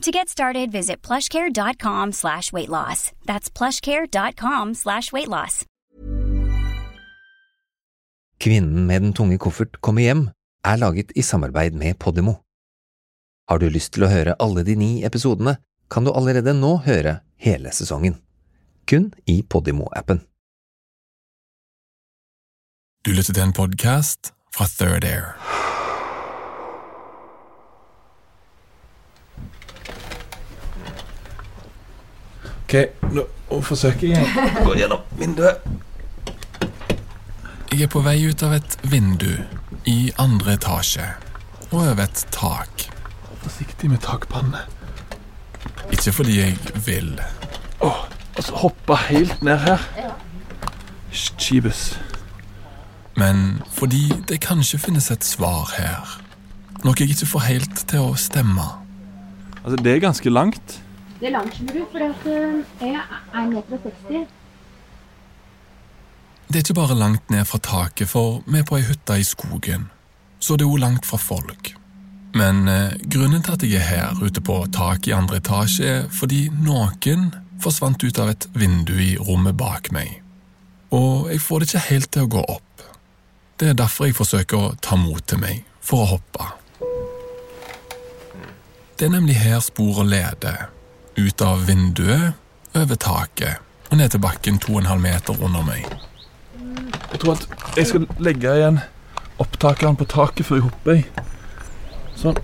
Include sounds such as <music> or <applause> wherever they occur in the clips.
To get started, visit plushcare.com slash weight loss. That's plushcare.com slash weight loss. Kvinnen med den tunge koffert kommer hjem er laget i samarbeid med Podimo. Har du lyst til å høre alle de ni episodene, kan du allerede nå høre hele sesongen. Kun i Podimo-appen. Du lytter til en podkast fra Third Air. Ok, nå forsøker jeg å <laughs> gå gjennom vinduet. Jeg er på vei ut av et vindu i andre etasje og over et tak. Forsiktig med takpanne. Ikke fordi jeg vil, Åh, og så hoppa helt ned her. Skibus. men fordi det kanskje finnes et svar her. Noe jeg ikke får helt til å stemme. Altså, det er ganske langt. Det er langt, skjønner du, for eh, jeg er 1,60 Det er ikke bare langt ned fra taket, for vi er på ei hytte i skogen. Så det er jo langt fra folk. Men eh, grunnen til at jeg er her ute på taket i andre etasje, er fordi noen forsvant ut av et vindu i rommet bak meg. Og jeg får det ikke helt til å gå opp. Det er derfor jeg forsøker å ta mot til meg, for å hoppe. Det er nemlig her sporet leder. Ut av vinduet, over taket og ned til bakken to og en halv meter under meg. Jeg tror at jeg skal legge igjen opptakeren på taket før jeg hopper. Sånn.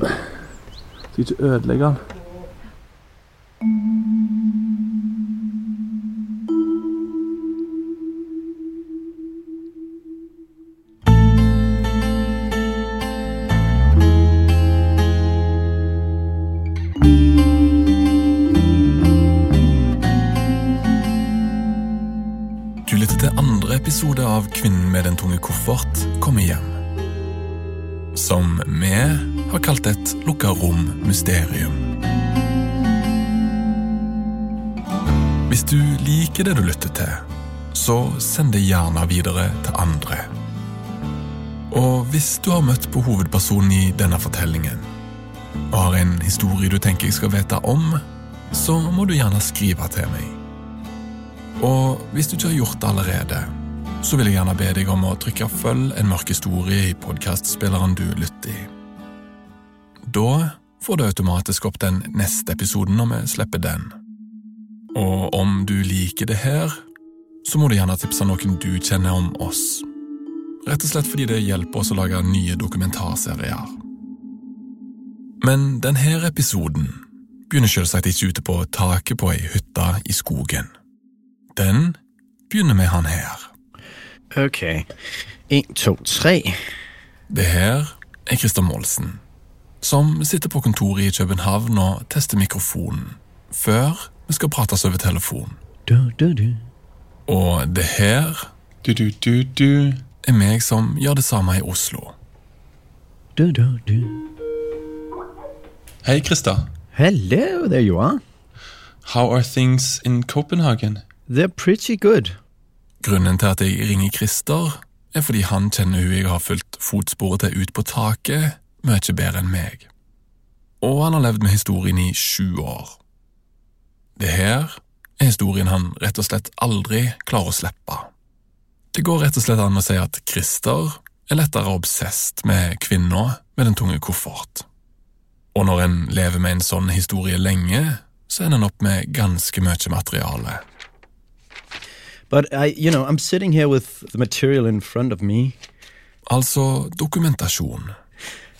Skal ikke ødelegge den. Andre episode av Kvinnen med den tunge koffert kommer hjem. Som vi har kalt et lukka rom-mysterium. Hvis du liker det du lytter til, så send det gjerne videre til andre. Og hvis du har møtt på hovedpersonen i denne fortellingen, og har en historie du tenker jeg skal vite om, så må du gjerne skrive til meg. Og hvis du ikke har gjort det allerede, så vil jeg gjerne be deg om å trykke 'følg en mørk historie' i podkastspilleren du lytter i. Da får du automatisk opp den neste episoden når vi slipper den. Og om du liker det her, så må du gjerne tipse noen du kjenner om oss. Rett og slett fordi det hjelper oss å lage nye dokumentarserier. Men denne episoden begynner selvsagt ikke ute på taket på ei hytte i skogen. Den begynner med han her. Ok. En, to, tre. Det her er Christer Målsen, som sitter på kontoret i København og tester mikrofonen, før vi skal prates over telefon. Du, du, du. Og det her Du, du, du, du. er meg som gjør det samme i Oslo. Du, du, du. Hei, Christer. Hello, there you are. How are things in Copenhagen? They're pretty good. Grunnen til at jeg ringer Christer, er fordi han kjenner hun jeg har fulgt fotsporet til ut på taket, mye bedre enn meg. Og han har levd med historien i sju år. Det her er historien han rett og slett aldri klarer å slippe. Det går rett og slett an å si at Christer er lettere obsesst med kvinna med den tunge koffert. Og når en lever med en sånn historie lenge, så ender en opp med ganske mye materiale. But I, you know, I'm sitting here with the material in front of me. Also dokumentasjon.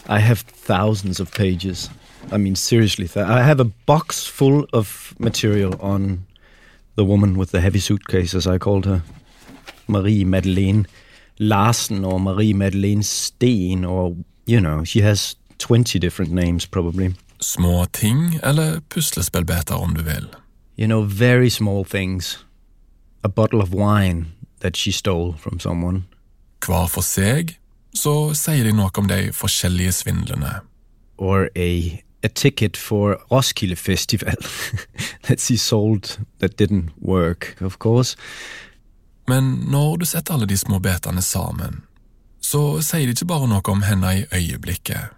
I have thousands of pages. I mean, seriously, th- I have a box full of material on the woman with the heavy suitcase, as I called her, Marie Madeleine Larsen or Marie Madeleine Steen, or you know, she has twenty different names probably. Små ting eller puslespillbiter om du vil. You know, very small things. A bottle of wine that she stole from someone. Hver for seg så sier de noe om de forskjellige svindlene. or a a ticket for Roskilde Festival <laughs> that she sold that didn't work, of course. Men når du setter alle de små betene sammen, så sier de ikke bare noe om henne i øyeblikket.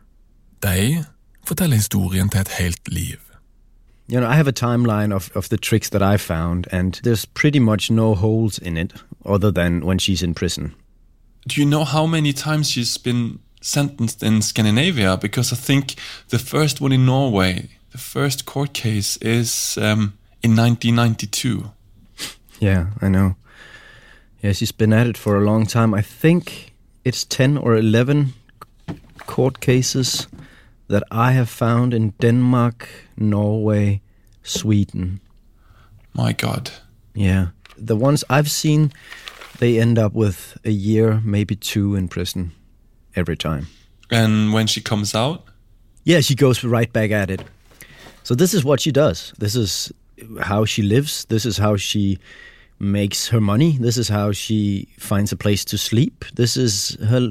De forteller historien til et helt liv. You know, I have a timeline of, of the tricks that I found, and there's pretty much no holes in it other than when she's in prison. Do you know how many times she's been sentenced in Scandinavia? Because I think the first one in Norway, the first court case, is um, in 1992. Yeah, I know. Yeah, she's been at it for a long time. I think it's 10 or 11 court cases that I have found in Denmark, Norway, Sweden. My God. Yeah. The ones I've seen, they end up with a year, maybe two in prison every time. And when she comes out, Yeah, she goes right back at it. So this is what she does. This is how she lives. This is how she makes her money. This is how she finds a place to sleep. This is her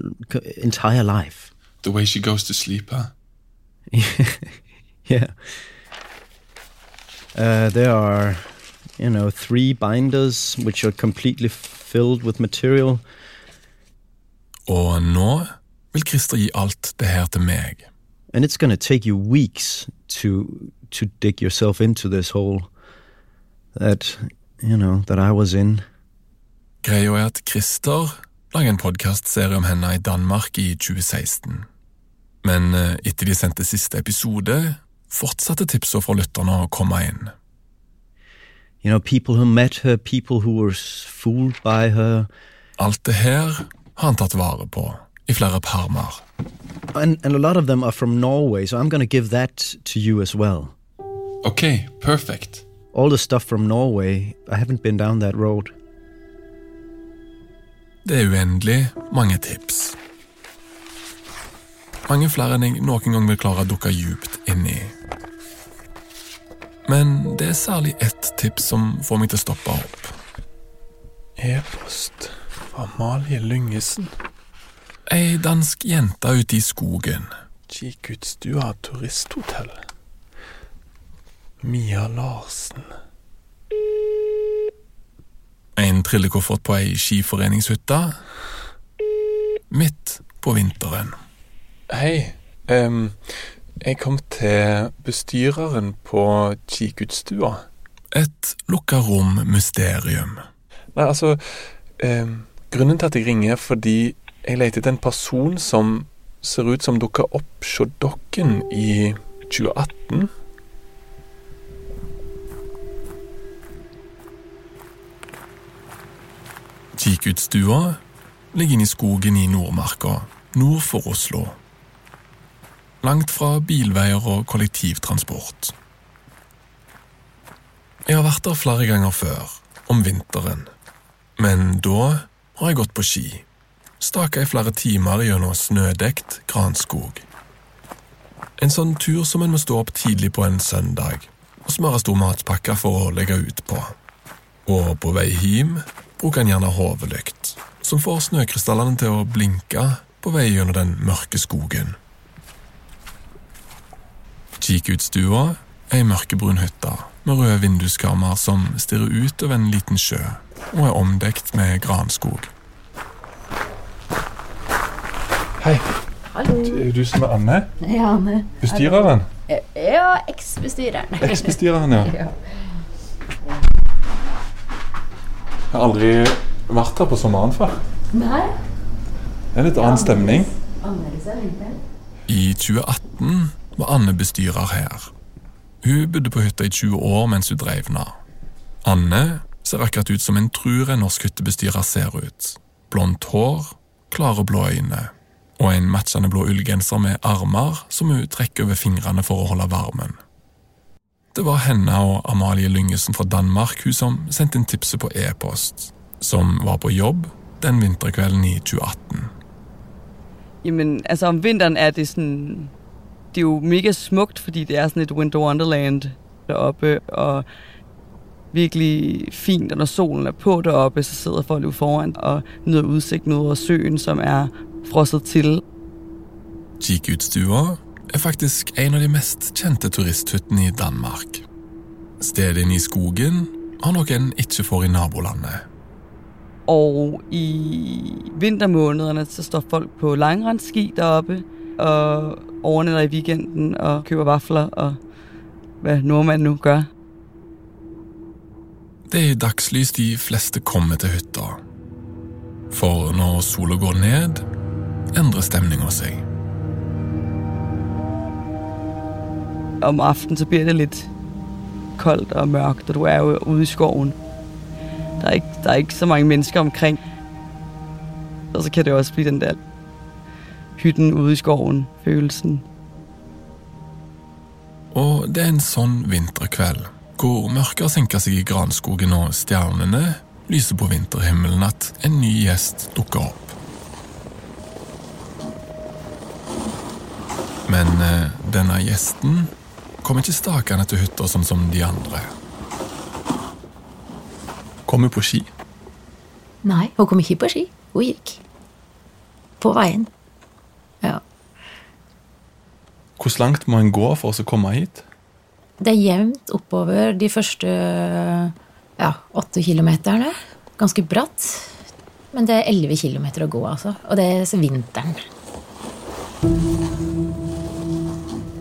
entire life. the way she goes to sleep, huh? <laughs> yeah. Uh, there are, you know, three binders which are completely filled with material. Og nå vil Christer gi alt det her til meg. and it's going to take you weeks to to dig yourself into this hole that you know that I was in. Greia er at Christer lager en podkastserie om henne i Danmark i 2016. Men eh, etter de sendte siste episode, fortsatte tipsa fra lytterne å komme inn. You know, people who met her, people who were fooled by her, Alt det her har han tatt vare på i flere permer. and and a lot of them are from Norway. So I'm going to give that to you as well. Okay, perfect. All the stuff from Norway, I haven't been down that road. Det er uendelig mange tips. Mange flere enn jeg noen gang vil klare å dukke djupt inn i. Men det er særlig ett tips som får meg til å stoppe opp. E-post fra Amalie Lyngesen. Ei dansk jente ute i skogen. Kikkutstua turisthotell. Mia Larsen. En trillekoffert på ei skiforeningshytte. Midt på vinteren. Hei. Um, jeg kom til bestyreren på Kikkutstua. Et lukka rom-mysterium. Nei, altså um, Grunnen til at jeg ringer, er fordi jeg leter etter en person som ser ut som dukka opp hos dere i 2018. Kikkutstua ligger inne i skogen i Nordmarka, nord for Oslo. Langt fra bilveier og kollektivtransport. Jeg har vært der flere ganger før, om vinteren. Men da har jeg gått på ski. Staka i flere timer gjennom snødekt granskog. En sånn tur som en må stå opp tidlig på en søndag og smøre stor matpakke for å legge ut på. Og på vei hjem bruker en gjerne hodelykt, som får snøkrystallene til å blinke på vei gjennom den mørke skogen. Kikkutstua er ei mørkebrun hytte med røde vinduskarmer som stirrer ut over en liten sjø og er omdekt med granskog. Hei, Hallo. det er du som er Anne? Ja, Anne. Bestyreren? Ja, eksbestyreren. Eksbestyreren, ja. Ja. Jeg har aldri vært her på sommeren før. Nei. Det er litt annen stemning. I 2018 var Anne bestyrer her. Hun bodde på hytta i 20 år mens hun drev den. Anne ser akkurat ut som en tror en norsk hyttebestyrer ser ut. Blondt hår, klare blå øyne og en matchende blå ullgenser med armer som hun trekker over fingrene for å holde varmen. Det var henne og Amalie Lyngesen fra Danmark hun som sendte inn tipset på e-post, som var på jobb den vinterkvelden i 2018. Jamen, altså om vinteren er det sådan... Det er jo mega smukt, fordi det er sådan et winter wonderland deroppe, og virkelig fint, og når solen er på deroppe, så sidder folk jo foran og nyder udsigten ud over søen, som er frosset til. Kikkutstua er faktisk en av de mest kjente turisthyttene i Danmark. Stedet inne i skogen har noen en ikke får i nabolandet. Og i vintermånederne, så står folk på langrensski deroppe, og overnatter i weekenden og køber vafler, og hvad nordmænd nu gør. Det er dagslys de fleste kommer til hytta. For når sola går ned, endrer stemninga seg. Om aftenen så blir det litt koldt og mørkt, og du er jo ude i skoven. Der er ikke, der er ikke så mange mennesker omkring. Og så kan det også bli den der hytten ude i skoven, følelsen. Og det er en sånn vinterkveld, hvor mørket har senka seg i granskogen og stjernene lyser på vinterhimmelen, at en ny gjest dukker opp. Men eh, denne gjesten kom ikke stakende til hytta sånn som de andre. Kom hun på ski? Nei, hun kom ikke på ski. Hun gikk. På veien. Ja. Hvor langt må en gå for å komme hit? Det er jevnt oppover de første ja, åtte kilometerne. Ganske bratt. Men det er elleve kilometer å gå, altså. Og det er vinteren.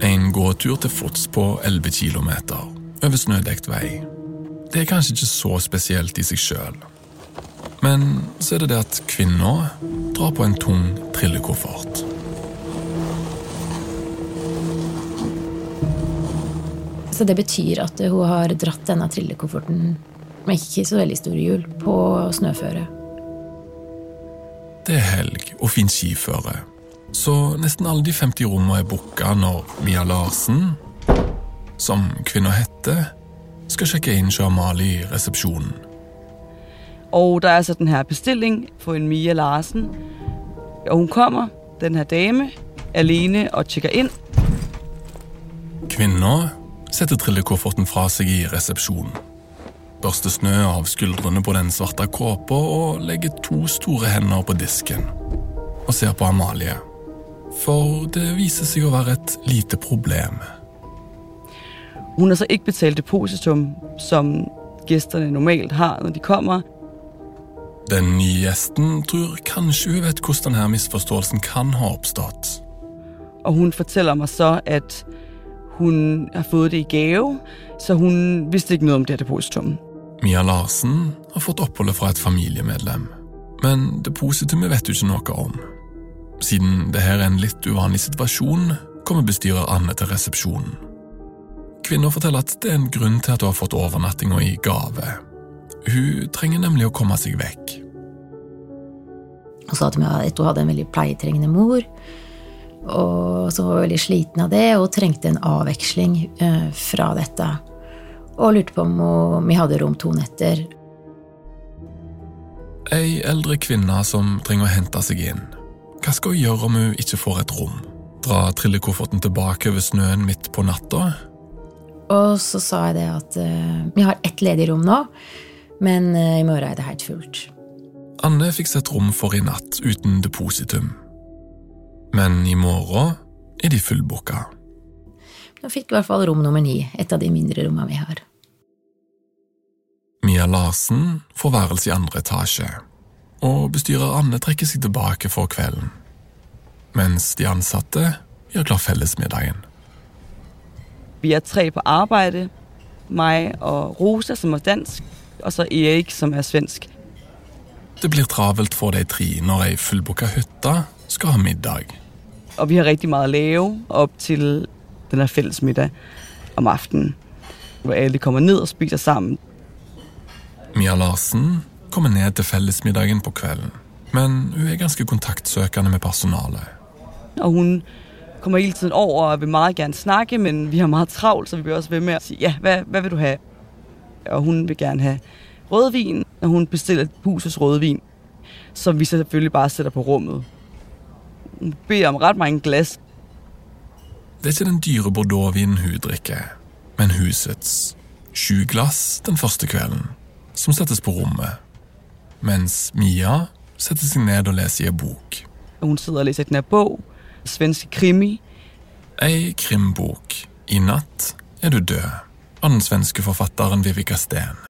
En gåtur til fots på 11 km over snødekt vei. Det er kanskje ikke så spesielt i seg sjøl. Men så er det det at kvinna drar på en tung trillekoffert. Så det betyr at hun har dratt denne trillekofferten med ikke så veldig store hjul på snøføre. Det er helg og fint skiføre, så nesten alle de 50 rommene er booka når Mia Larsen, som kvinna heter, skal sjekke inn hos Amalie i resepsjonen. Og der er så den her bestilling for en Mia Larsen. Og hun kommer, den her dame, alene og sjekker inn. Kvinna setter trillekofferten fra seg i resepsjonen. Børster snø av skuldrene på den svarte kåpa og legger to store hender på disken. Og ser på Amalie. For det viser seg å være et lite problem. Hun har så ikke betalt depositum, som gjestene normalt har, når de kommer. Den nye gjesten tror kanskje hun vet hvordan denne misforståelsen kan ha oppstått. Og hun forteller meg så, at hun har fått det i gave, så hun visste ikke noe om det depositumet. depositum. Mia Larsen har fått oppholdet fra et familiemedlem, men depositumet vet hun ikke noe om. Siden det her er en litt uvanlig situasjon, kommer bestyrer Anne til resepsjonen. Kvinna forteller at det er en grunn til at hun har fått overnattinga i gave. Hun trenger nemlig å komme seg vekk. Hun sa til meg at hun hadde en veldig pleietrengende mor, og så var jeg veldig sliten av det og trengte en avveksling eh, fra dette. Og lurte på om vi hadde rom to netter. Ei eldre kvinne som trenger å hente seg inn. Hva skal hun gjøre om hun ikke får et rom? Dra trillekofferten tilbake over snøen midt på natta? Og så sa jeg det at uh, vi har ett ledig rom nå, men uh, i morgen er det helt fullt. Anne fikk seg et rom for i natt uten depositum. Men i morgen er de fullbooka. Nå fikk i hvert fall rom nummer ni, et av de mindre rommene vi har. Mia Larsen får værelse i andre etasje, og bestyrer Anne trekker seg tilbake for kvelden. Mens de ansatte gjør klar fellesmiddagen. Vi er tre på arbeid, meg og Rosa, som er dansk, og så Erik, som er svensk. Det blir travelt for de tre når ei fullbooka hytte skal ha middag. Og vi har rigtig meget at lave op til den her fælles middag om aftenen, hvor alle kommer ned og spiser sammen. Mia Larsen kommer ned til fellesmiddagen på kvelden, men hun er ganske kontaktsøkende med personalet. Og hun kommer hele tiden over og vil meget gerne snakke, men vi har meget travlt, så vi bliver også ved med at sige, ja, hvad, hvad vil du have? Og hun vil gerne have rødvin, og hun bestiller husets rødvin, som vi selvfølgelig bare sætter på rummet. Hun om ret mange glas. Det er ikke den dyre bordeauxvinen hun drikker, men husets. Sju glass den første kvelden, som settes på rommet. Mens Mia setter seg ned og leser i en bok. Hun sitter og leser en bok. svensk krimi. Ei krimbok. I natt er du død. Av den svenske forfatteren Vivica Steen.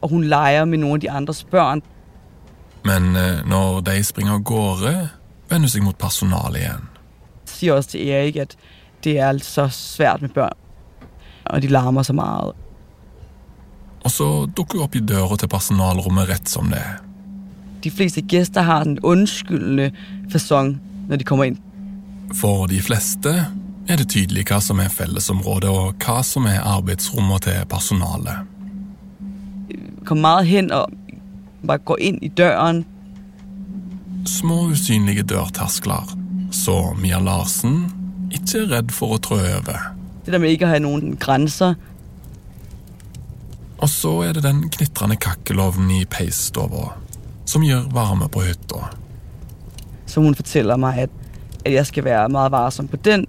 Og hun leker med noen av de andres børn. Men eh, når de springer av gårde, vender hun seg mot personalet igjen. Siger også til Erik, at det er så svært med børn. Og de larmer så meget. Og så dukker hun opp i døra til personalrommet rett som det er. De fleste gæster har en unnskyldende fasong, når de kommer inn. For de fleste er det tydelig hva som er fellesområdet, og hva som er arbeidsrommet til personalet. Kommer meget hen og bare går inn i døren. Små, usynlige dørterskler, så Mia Larsen ikke er redd for å trå over. Det der med ikke å ha noen grenser. Og så er det den knitrende kakkelovnen i peisstua som gjør varme på hytta. Så hun forteller meg at, at jeg skal være meget varsom på den,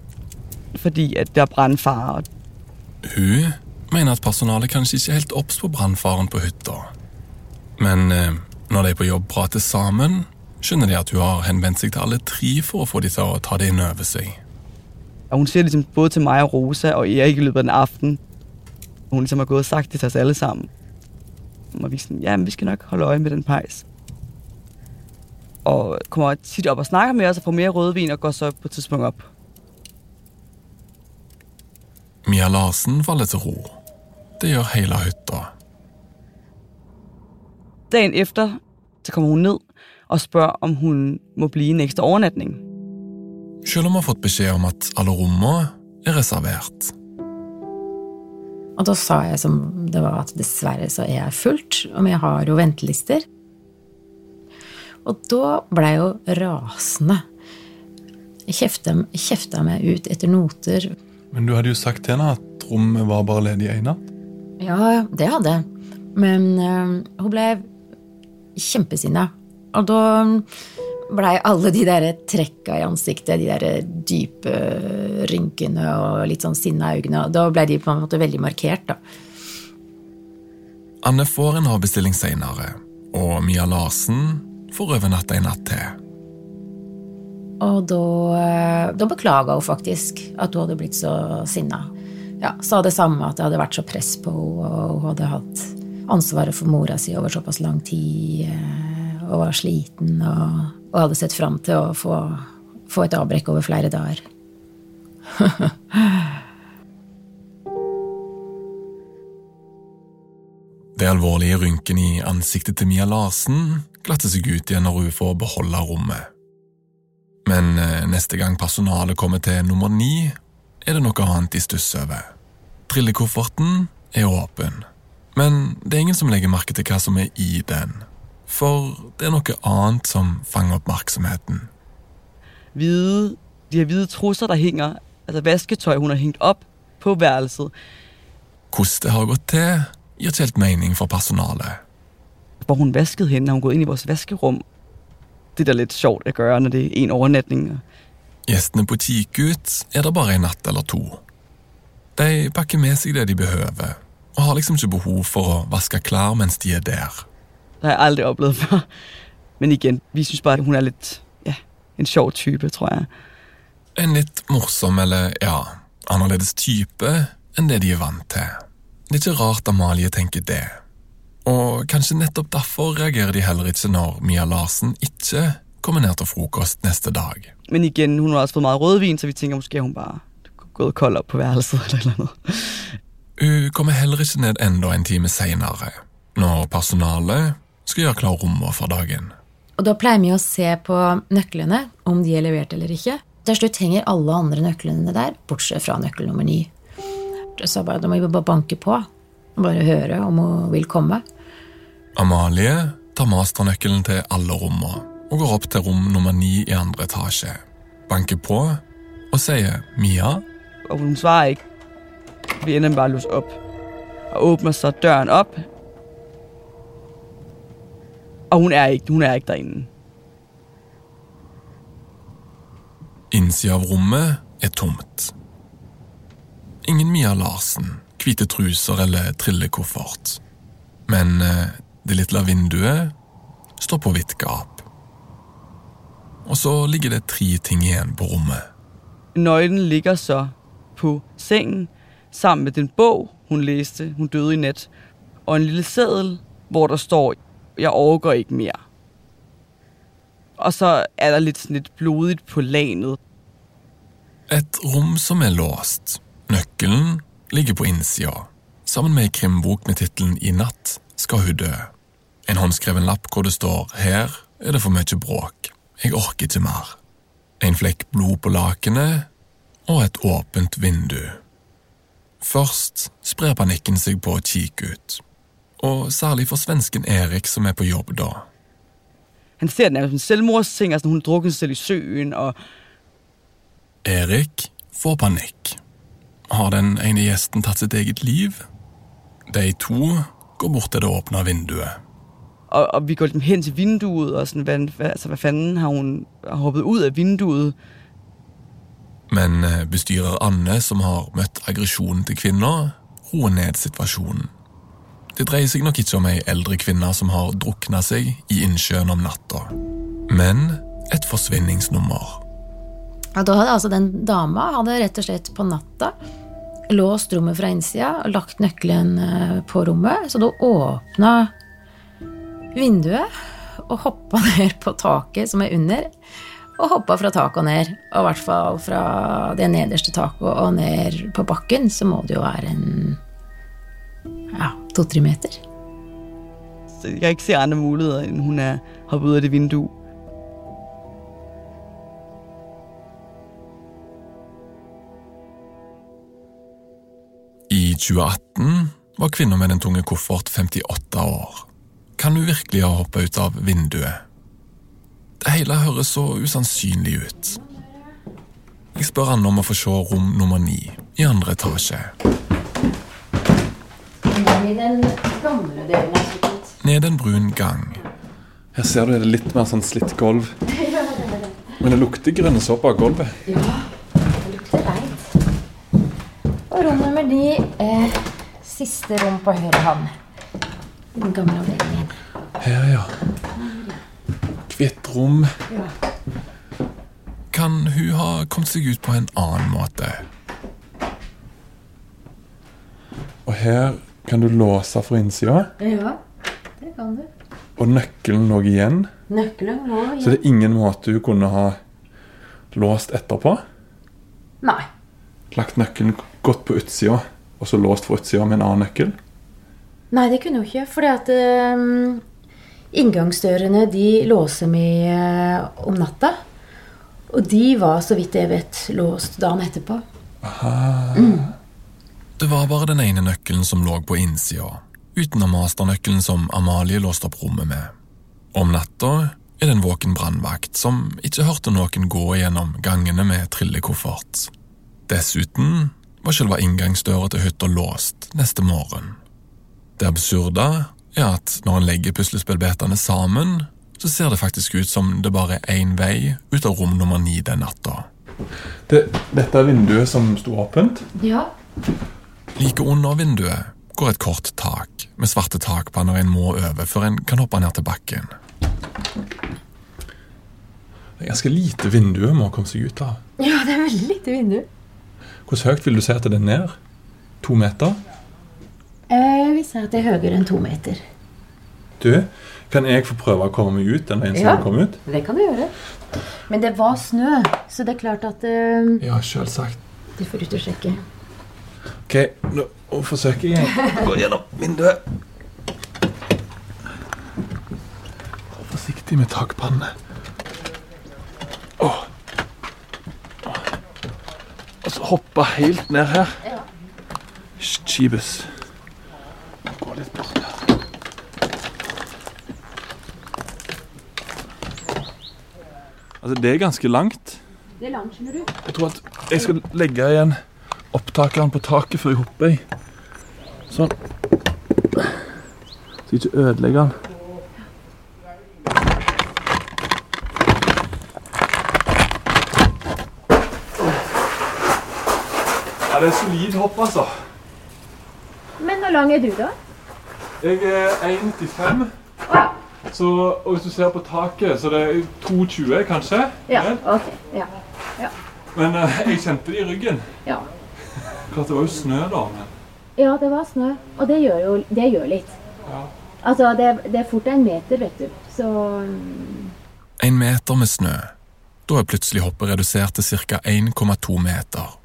fordi at det er brannfare. Hun mener at personalet kanskje ikke er helt obs på brannfaren på hytta. Men eh, når de på jobb prater sammen, skjønner de at hun har henvendt seg til alle tre for å få de til å ta det inn over seg. Og hun sier liksom både til meg og Rosa og Erik i løpet av den aften, hun liksom har gået og sagt det til oss alle sammen. Og vi sådan, ja, men vi skal nok holde øje med den pejs. Og kommer tit op og snakker med os og får mere rødvin og går så på et tidspunkt op. Mia Larsen faller til ro. Det gjør hele hytta. Dagen efter, så kommer hun ned og spør om hun må bli en ekstra overnatning. Selv om hun har fått beskjed om at alle rommene er reservert. Og da sa jeg som det var at dessverre så er jeg fullt, og vi har jo ventelister. Og da ble jeg jo rasende. Jeg kjefta, kjefta meg ut etter noter. Men du hadde jo sagt til henne at rommet var bare ledig i natt. Ja, det hadde jeg. Men uh, hun ble kjempesinna. Og da blei alle de der trekka i ansiktet, de der dype rynkene og litt sånn sinna øynene, da blei de på en måte veldig markert, da. Anne får en avbestilling seinere, og Mia Larsen får overnatte en natt til. Og da, da beklaga hun faktisk at hun hadde blitt så sinna. Ja, sa det samme, at det hadde vært så press på henne, og hun hadde hatt ansvaret for mora si over såpass lang tid, og var sliten, og, og hadde sett fram til å få, få et avbrekk over flere dager. <laughs> Det alvorlige rynken i ansiktet til Mia Larsen glatter seg ut igjen når hun får beholde rommet. Men eh, neste gang personalet kommer til nummer ni, er det noe annet de stusser over. Trillekofferten er åpen, men det er ingen som legger merke til hva som er i den. For det er noe annet som fanger oppmerksomheten. Hvide, de her hvide trusser, der henger, altså vasketøy hun har hengt opp på værelset, Hvordan det har gått til, gir ikke helt mening for personalet. hvor hun vasket henne, har hun gått inn i vores vaskerum. Det er da litt sjovt at gjøre når det er en overnatning. Gjestene på Kikut er der bare en natt eller to. De pakker med seg det de behøver, og har liksom ikke behov for å vaske klær mens de er der. Det har jeg aldri opplevd før. Men igjen, vi synes bare, hun er litt ja, en sjov type, tror jeg. En litt morsom eller, ja, annerledes type enn det de er vant til. Det er ikke rart Amalie tenker det. Og kanskje nettopp derfor reagerer de heller ikke når Mia Larsen ikke kommer ned til frokost neste dag. Men igjen, hun har også fått meget rødvin, så vi tenker måske hun bare gått kold opp på værelset eller andet. Hun kommer heller ikke ned enda en time seinere, når personalet skal gjøre klar rommet for dagen. Og da pleier vi å se på nøklene, om de er levert eller ikke. Til slutt henger alle andre nøklene der, bortsett fra nøkkel nummer ni. Så bare, da må vi bare banke på. Bare høre om hun vil komme. Amalie tar masternøkkelen til alle rommene og går opp til rom nummer ni i andre etasje. Banker på og sier Mia, Og hun svarer ikke. Vi ender bare at opp op. Og åpner så døren opp. Og hun er ikke, hun er ikke derinde. innsida av rommet er tomt. Ingen Mia Larsen, hvite truser eller trillekoffert. Men eh, det lille vinduet står på vidt gap. Og så ligger det tre ting igjen på rommet. Nøglen ligger så på sengen, sammen med den bog, hun leste, hun døde i nat, og en lille seddel, hvor der står, jeg overgår ikke mer'. Og så er der litt sånn litt blodigt på lanet. Et rom som er låst. Nøkkelen ligger på innsida, sammen med ei krimbok med tittelen I natt skal hun dø. En håndskreven lapp hvor det står Her er det for mye bråk. Jeg orker ikke mer. En flekk blod på lakenet og et åpent vindu. Først sprer panikken seg på å kikke ut, og særlig for svensken Erik som er på jobb da. Han ser den nærmest som en selvmordsting, altså hun har drukket sig selv i søen, og Erik får panikk. Har den ene gjesten tatt sitt eget liv? De to går bort til det åpne vinduet. Og, og vi går liksom hen til vinduet, og sådan, hvad, hvad, altså, hvad fanden har hun har hoppet ud af vinduet? Men bestyrer Anne, som har møtt aggresjonen til kvinner, roer ned situasjonen. Det dreier seg nok ikke om ei eldre kvinne som har drukna seg i innsjøen om natta, men et forsvinningsnummer. Ja, da hadde altså den dama hadde rett og slett på natta låst rommet fra innsida og lagt nøkkelen eh, på rommet, så da åpna vinduet og hoppa ned på taket som er under, og hoppa fra taket og ned. Og i hvert fall fra det nederste taket og ned på bakken, så må det jo være en ja, to-tre meter. Så jeg kan ikke se andre muligheder, end hun er hoppet ud af det vindue. I 2018 var kvinner med den tunge koffert 58 år. Kan hun virkelig ha hoppa ut av vinduet? Det hele høres så usannsynlig ut. Jeg spør han om å få se rom nummer ni i andre etasje. Ned en brun gang. Her ser du det er litt mer sånn slitt gulv. Men det lukter grønne såpe av gulvet. Ja, det lukter reint. Og rom nummer ni, eh, siste rom på høyre hånd. Den gamle avdelingen. Her, ja. Hvitt rom. Ja. Kan hun ha kommet seg ut på en annen måte? Og her kan du låse fra innsida. ja, det kan du. Og nøkkelen lå igjen. Nøkkelen lå igjen. Så det er ingen måte hun kunne ha låst etterpå. Nei. Lagt nøkkelen godt på utsida, og så låst fra utsida med en annen nøkkel. Nei, det kunne hun ikke. Fordi at eh, inngangsdørene de låser vi eh, om natta. Og de var, så vidt jeg vet, låst dagen etterpå. Det var bare den ene nøkkelen som lå på innsida, utenom masternøkkelen som Amalie låste opp rommet med. Om natta er det en våken brannvakt som ikke hørte noen gå gjennom gangene med trillekoffert. Dessuten var selve inngangsdøra til hytta låst neste morgen. Det absurde er at når en legger puslespillbitene sammen, så ser det faktisk ut som det bare er én vei ut av rom nummer ni den natta. Det, dette er vinduet som sto åpent. Ja. Like under vinduet går et kort tak med svarte takpanner en må over før en kan hoppe ned til bakken. Det er ganske lite vindu må komme seg ut av. Ja, det er veldig lite vindu. Hvor høyt vil du si at det er ned? To meter? Jeg vil si at det er høyere enn to meter. Du, kan jeg få prøve å komme meg ut den veien som Ja. kom ut? Det kan du gjøre. Men det var snø, så det er klart at eh, Ja, selvsagt. Du får ut og sjekke. Ok, nå forsøker jeg å <laughs> gå gjennom vinduet. Vær Forsiktig med takpannene. Åh. Og så hoppe helt ned her. Skibus. Litt bort. Altså, det er ganske langt. Det er langt, skjønner du. Jeg tror at jeg skal legge igjen opptakeren på taket før jeg hopper i. Sånn. Så jeg ikke ødelegger den. Ja, det er solid hopp, altså. Men hvor lang er du, da? Jeg er 1,95. Så, og hvis du ser på taket, så det er 2,20 kanskje. Ja, ok. Ja. Ja. Men eh, jeg kjente det i ryggen. Ja. Klart det var jo snø da, men ja, det var snø, og det gjør jo det gjør litt. Ja. Altså, det, det er fort en meter, vet du. Så mm, En meter med snø. Da er plutselig hoppet redusert til ca. 1,2 meter.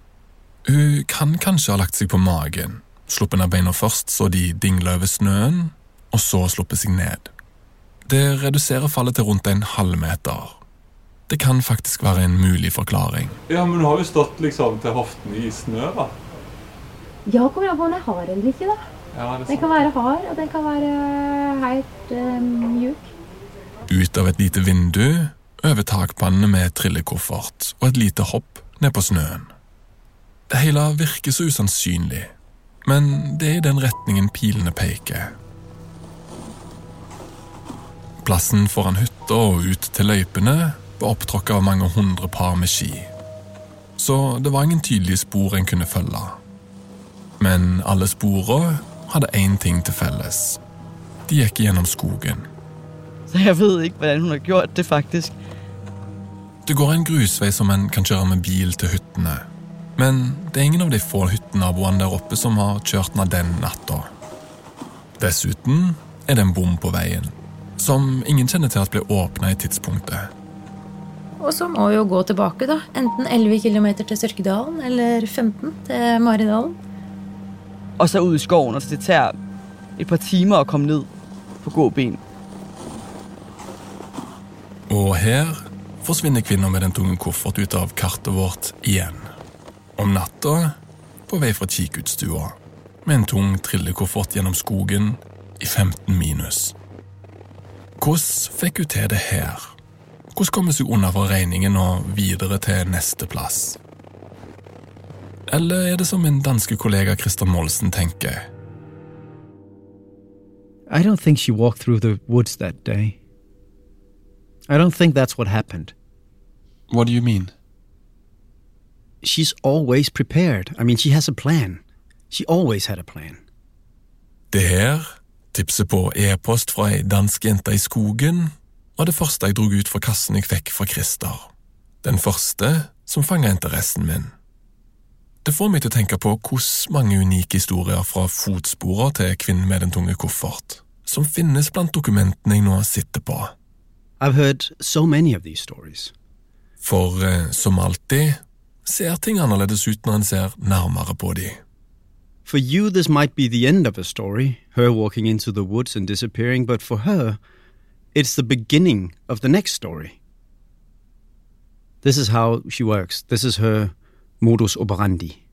Hun kan kanskje ha lagt seg på magen, sluppet ned beina først så de dingla over snøen, og så sluppet seg ned. Det reduserer fallet til rundt en halvmeter. Det kan faktisk være en mulig forklaring. Ja, men du har jo stått liksom til hoftene i snø, da. ja, kommer an på om den er hard eller ikke, da. Ja, Den kan være hard, og den kan være helt eh, mjuk. Ut av et lite vindu, over takpannene med trillekoffert og et lite hopp ned på snøen. Det hele virker så usannsynlig, men det er i den retningen pilene peker. Plassen foran hytta og ut til løypene var opptråkka av mange hundre par med ski. Så det var ingen tydelige spor en kunne følge. Men alle sporene hadde én ting til felles. De gikk gjennom skogen. Så jeg ved ikke, hvordan hun har gjort det, faktisk. Det går en grusvei som en kan kjøre med bil til hyttene. Men det er ingen av de få hyttenaboene der oppe som har kjørt ned den natta. Dessuten er det en bom på veien, som ingen kjenner til at ble åpna i tidspunktet. Og så må vi jo gå tilbake, da. Enten 11 km til Sørkedalen eller 15 til Maridalen. Og så ut i skoven, og det tar et par timer å komme ned på gåben. Og her forsvinner kvinner med den tunge koffert ut av kartet vårt igjen. Om natta på vei fra kikkutstua med en tung trillekoffert gjennom skogen i 15 minus. Hvordan fikk hun til det her? Hvordan kom hun seg unna fra regningen og videre til neste plass? Eller er det som min danske kollega Christer Molsen tenker? I don't think she walked through the woods that day. I don't think that's what happened. What do you mean? She's always prepared. I mean, she has a plan. She always had a plan. Det her, tipset på e-post fra ei dansk jente i skogen, var det første jeg drog ut fra kassen jeg fikk fra Christer. Den første som fanga interessen min. Det får meg til å tenke på hvordan mange unike historier fra fotsporer til kvinnen med den tunge koffert, som finnes blant dokumentene jeg nå sitter på. I've heard so many of these stories. For eh, som alltid ser ting annerledes ut når en ser nærmere på de. For you, this might be the end of a story, her walking into the woods and disappearing, but for her, it's the beginning of the next story. This is how she works. This is her modus operandi.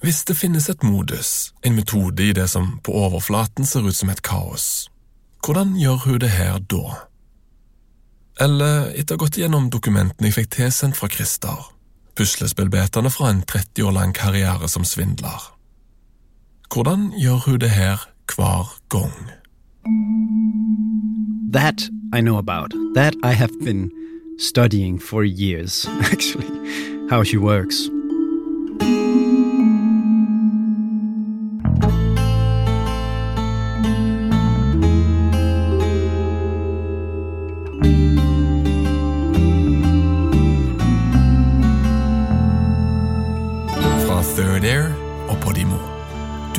Hvis det finnes et modus, en metode i det som på overflaten ser ut som et kaos, hvordan gjør hun det her da? Eller etter å ha gått gjennom dokumentene jeg fikk tilsendt fra Christer, puslespillbetene fra en 30 år lang karriere som svindler. Hvordan gjør hun det her hver gang? That I know about. That I have been studying for years, <laughs> actually, how she works.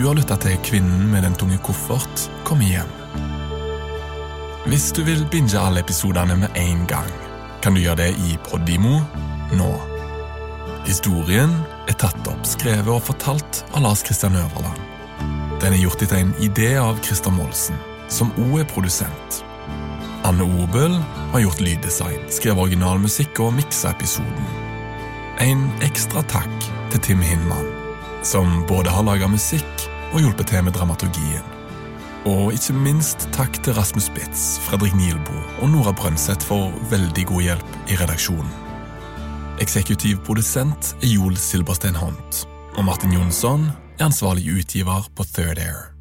Du har lytta til Kvinnen med den tunge koffert kommer hjem. Hvis du vil binge alle episodene med en gang, kan du gjøre det i Podimo nå. Historien er tatt opp, skrevet og fortalt av Lars Kristian Øverland. Den er gjort etter en idé av Christer Molsen, som òg er produsent. Anne Obel har gjort lyddesign, skrevet originalmusikk og miksa episoden. En ekstra takk til Tim Hinman, som både har laga musikk og hjulpet til med dramaturgien. Og ikke minst takk til Rasmus Spitz, Fredrik Nielbo og Nora Brønseth for veldig god hjelp i redaksjonen. Eksekutiv produsent er Joel Silberstein Hont, og Martin Jonsson er ansvarlig utgiver på Third Air.